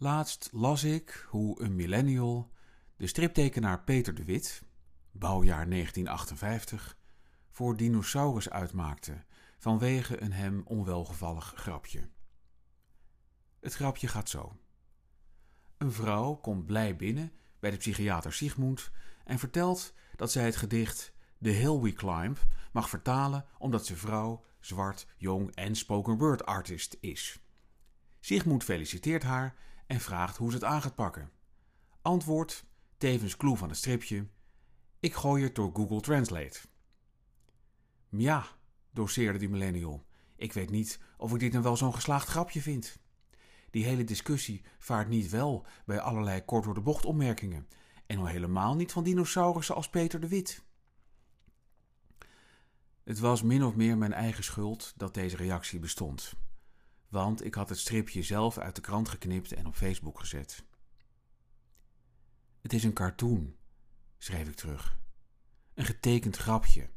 Laatst las ik hoe een millennial de striptekenaar Peter de Wit, bouwjaar 1958, voor dinosaurus uitmaakte vanwege een hem onwelgevallig grapje. Het grapje gaat zo. Een vrouw komt blij binnen bij de psychiater Sigmund en vertelt dat zij het gedicht The Hill We Climb mag vertalen omdat ze vrouw, zwart, jong en spoken word artist is. Sigmund feliciteert haar en vraagt hoe ze het aan gaat pakken. Antwoord, tevens clue van het stripje: Ik gooi het door Google Translate. Ja, doseerde die millennial. Ik weet niet of ik dit nou wel zo'n geslaagd grapje vind. Die hele discussie vaart niet wel bij allerlei kort door de bocht opmerkingen. En al helemaal niet van dinosaurussen als Peter de Wit. Het was min of meer mijn eigen schuld dat deze reactie bestond. Want ik had het stripje zelf uit de krant geknipt en op Facebook gezet. Het is een cartoon, schreef ik terug. Een getekend grapje.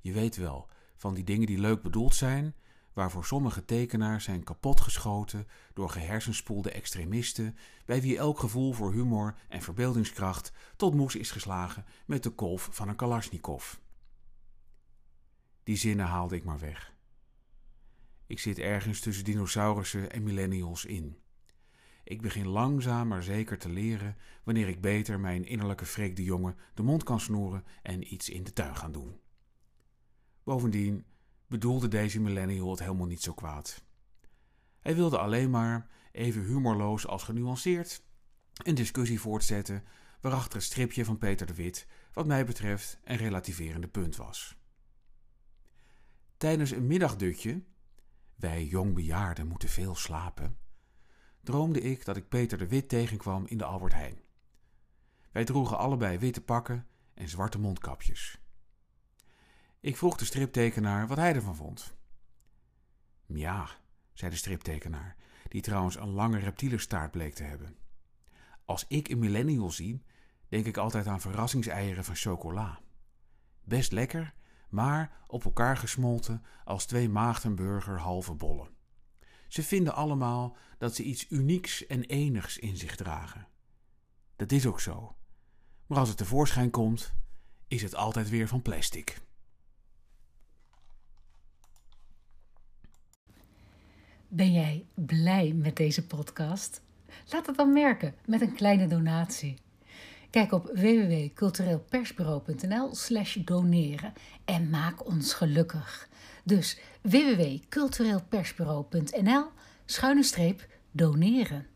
Je weet wel, van die dingen die leuk bedoeld zijn, waarvoor sommige tekenaars zijn kapotgeschoten door gehersenspoelde extremisten, bij wie elk gevoel voor humor en verbeeldingskracht tot moes is geslagen met de kolf van een Kalashnikov. Die zinnen haalde ik maar weg. Ik zit ergens tussen dinosaurussen en millennials in. Ik begin langzaam maar zeker te leren wanneer ik beter mijn innerlijke freek de jongen de mond kan snoeren en iets in de tuin gaan doen. Bovendien bedoelde deze millennial het helemaal niet zo kwaad. Hij wilde alleen maar, even humorloos als genuanceerd, een discussie voortzetten waarachter het stripje van Peter de Wit, wat mij betreft, een relativerende punt was. Tijdens een middagdutje, wij jongbejaarden moeten veel slapen, droomde ik dat ik Peter de Wit tegenkwam in de Albert Heijn. Wij droegen allebei witte pakken en zwarte mondkapjes. Ik vroeg de striptekenaar wat hij ervan vond. Ja, zei de striptekenaar, die trouwens een lange reptielenstaart bleek te hebben. Als ik een millennial zie, denk ik altijd aan verrassingseieren van chocola. Best lekker, maar op elkaar gesmolten als twee maagdenburger halve bollen. Ze vinden allemaal dat ze iets unieks en enigs in zich dragen. Dat is ook zo. Maar als het tevoorschijn komt, is het altijd weer van plastic. Ben jij blij met deze podcast? Laat het dan merken met een kleine donatie. Kijk op www.cultureelpersbureau.nl/slash doneren en maak ons gelukkig. Dus www.cultureelpersbureau.nl schuine streep doneren.